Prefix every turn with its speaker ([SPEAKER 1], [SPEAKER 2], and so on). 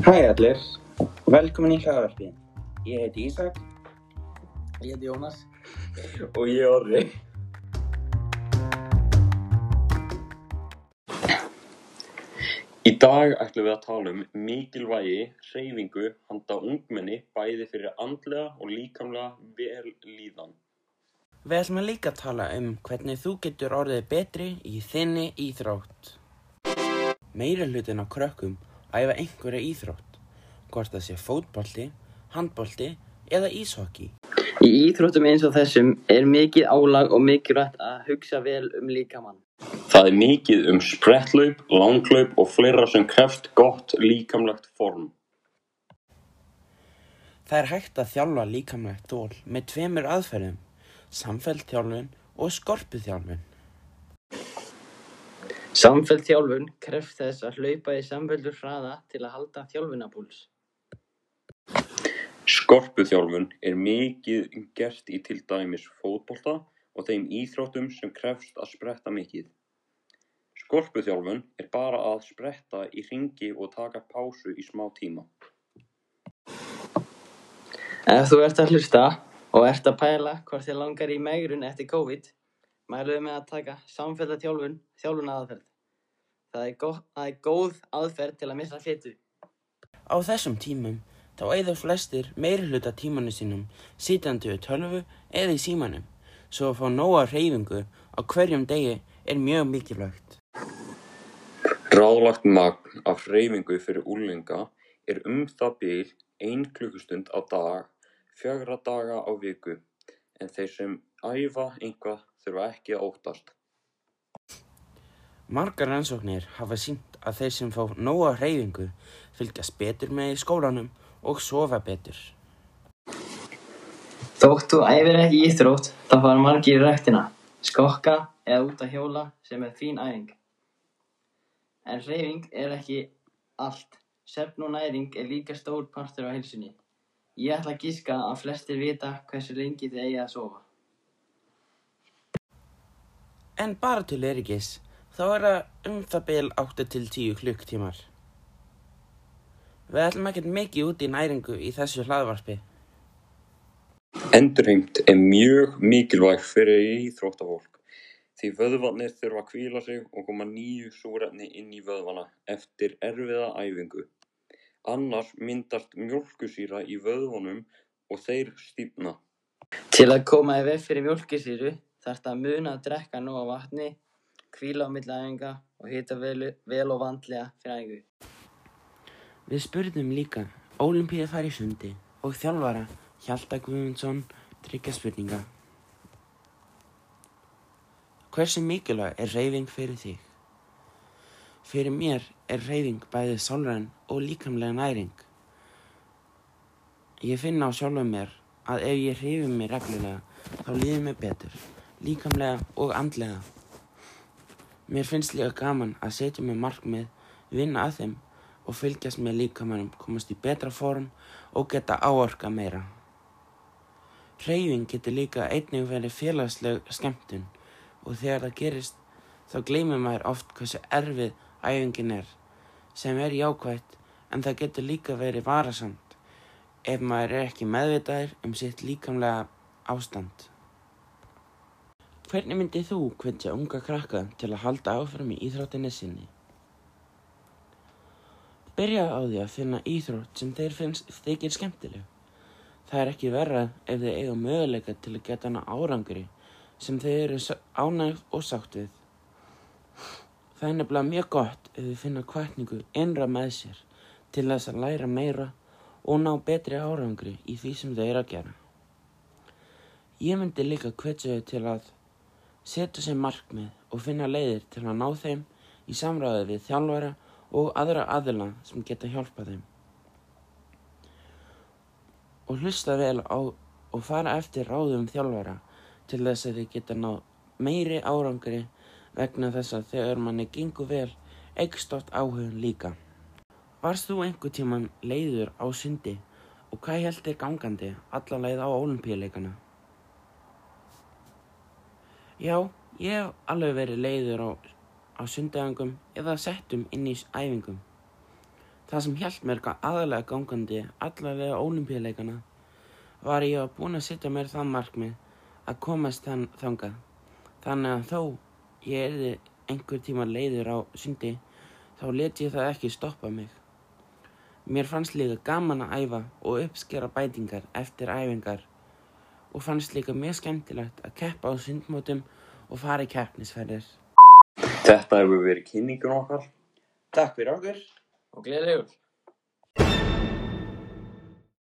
[SPEAKER 1] Hæ allir, velkomin í hlaðvarpið. Ég heiti Ísak
[SPEAKER 2] Ég heiti Jónas.
[SPEAKER 1] og ég er Orri.
[SPEAKER 3] Í dag ætlum við að tala um mikilvægi hreyfingu handa ungmenni bæði fyrir andlega og líkamlega vellíðan.
[SPEAKER 4] Við ætlum að líka tala um hvernig þú getur orðið betri í þinni íþrótt. Meira hlutin á krökkum æfa einhverja íþrótt, hvort það sé fótbolti, handbolti eða íshokki.
[SPEAKER 2] Í íþróttum eins og þessum er mikið álag og mikilvægt að hugsa vel um líkamann.
[SPEAKER 3] Það er mikið um sprettlaup, langhlaup og fleira sem krefst gott líkamlegt form.
[SPEAKER 4] Það er hægt að þjálfa líkamlegt þól með tveimur aðferðum, samfellt þjálfun og skorpuþjálfun.
[SPEAKER 2] Samfelld þjálfun krefst þess að hlaupa í samfelldur hraða til að halda þjálfunapúls.
[SPEAKER 3] Skorpuþjálfun er mikið gert í til dæmis fótbolta og þeim íþróttum sem krefst að spretta mikið. Skorpuþjálfun er bara að spretta í hringi og taka pásu í smá tíma.
[SPEAKER 2] Ef þú ert að hlusta og ert að pæla hvort þið langar í megrun eftir COVID, mælum við með að taka samfellda þjálfun, þjálfun aðferð. Það er, er góð aðferð til að missa fytu.
[SPEAKER 4] Á þessum tímum þá eigður flestir meiri hluta tímanu sínum sitjandi við tölvu eða í símanum, svo að fá nóga reyfingu á hverjum degi er mjög mikilvægt.
[SPEAKER 3] Ráðlagt magn af hreyfingu fyrir úlinga er um það bil 1 klukkustund á dag, fjögra daga á viku, en þeir sem æfa einhvað þurfa ekki að óttast.
[SPEAKER 4] Margar rannsóknir hafa sínt að þeir sem fá nóga hreyfingu fylgjast betur með í skólanum og sofa betur.
[SPEAKER 2] Þótt þú æfir ekki íþrótt, þá fara margir í ræktina, skokka eða út að hjóla sem er fín æfing. En hreyfing er ekki allt. Svefn og næring er líka stór partur af heilsunni. Ég ætla að gíska að flestir vita hversu lengi þið eigi að sofa.
[SPEAKER 4] En bara til öryggis, þá er það um það bil 8 til 10 klukktímar. Við ætlum ekkert mikið út í næringu í þessu hlaðvarpi.
[SPEAKER 3] Endurheimt er mjög mikilvæg fyrir íþróttafólk því vöðvarnir þurfa að hvíla sig og koma nýju súrefni inn í vöðvana eftir erfiða æfingu. Annars myndast mjólkusýra í vöðvunum og þeir stífna.
[SPEAKER 2] Til að koma í veg fyrir mjólkisýru þarftu að muna að drekka nóg af vatni, hvíla á milli æfinga og hita vel, vel og vandlega fyrir æfingu.
[SPEAKER 4] Við spurðum líka Ólimpíða fær í sundi og þjálfara Hjalta Guðmundsson tryggja spurninga. Hversu mikilvæg er reyfing fyrir þig? Fyrir mér er reyfing bæði sálræn og líkamlega næring. Ég finna á sjálfum mér að ef ég hreyfi mig reglulega þá líður mér betur, líkamlega og andlega. Mér finnst líka gaman að setja mig markmið, vinna að þeim og fylgjast með líkamannum, komast í betra form og geta áorka meira. Hreyfing getur líka einnig verið félagsleg skemmtun og þegar það gerist þá gleymir maður oft hversu erfið æfingin er, sem er jákvætt en það getur líka verið varasamt ef maður er ekki meðvitaður um sitt líkamlega ástand. Hvernig myndið þú hvetja unga krakka til að halda áfram í íþróttinni sinni? Byrja á því að finna íþrótt sem þeir finnst þykir skemmtileg. Það er ekki verra ef þeir eiga möguleika til að geta hana árangri sem þeir eru ánægð og sátt við. Það er nefnilega mjög gott ef þið finna kvartningu innra með sér til þess að læra meira og ná betri árangri í því sem þau eru að gera. Ég myndi líka hvetja þau til að setja sér markmið og finna leiðir til að ná þeim í samræði við þjálfara og aðra aðila sem geta hjálpað þeim. Og hlusta vel á og fara eftir ráðum þjálfara til þess að þið geta náð meiri árangri vegna þess að þegar manni gengur vel eikst oft áhugin líka. Varst þú einhver tíman leiður á sundi og hvað held þér gangandi alla leið á olimpíuleikana? Já, ég hef alveg verið leiður á, á sundagangum eða settum inn í æfingum. Það sem hjælt mér ga- aðalega gangandi allavega ólimpíuleikana var að ég var búinn að setja mér það markmið að komast þann þangað. Þannig að þó ég erði einhver tíma leiður á sundi þá let ég það ekki stoppa mig. Mér fannst líka gaman að æfa og uppskera bætingar eftir æfingar og fannst líka mjög skemmtilegt að keppa á sundmótum og fara í keppnisferðir.
[SPEAKER 3] Þetta hefur verið kynningun okkar.
[SPEAKER 1] Takk fyrir okkur.
[SPEAKER 2] Og gleðilegur.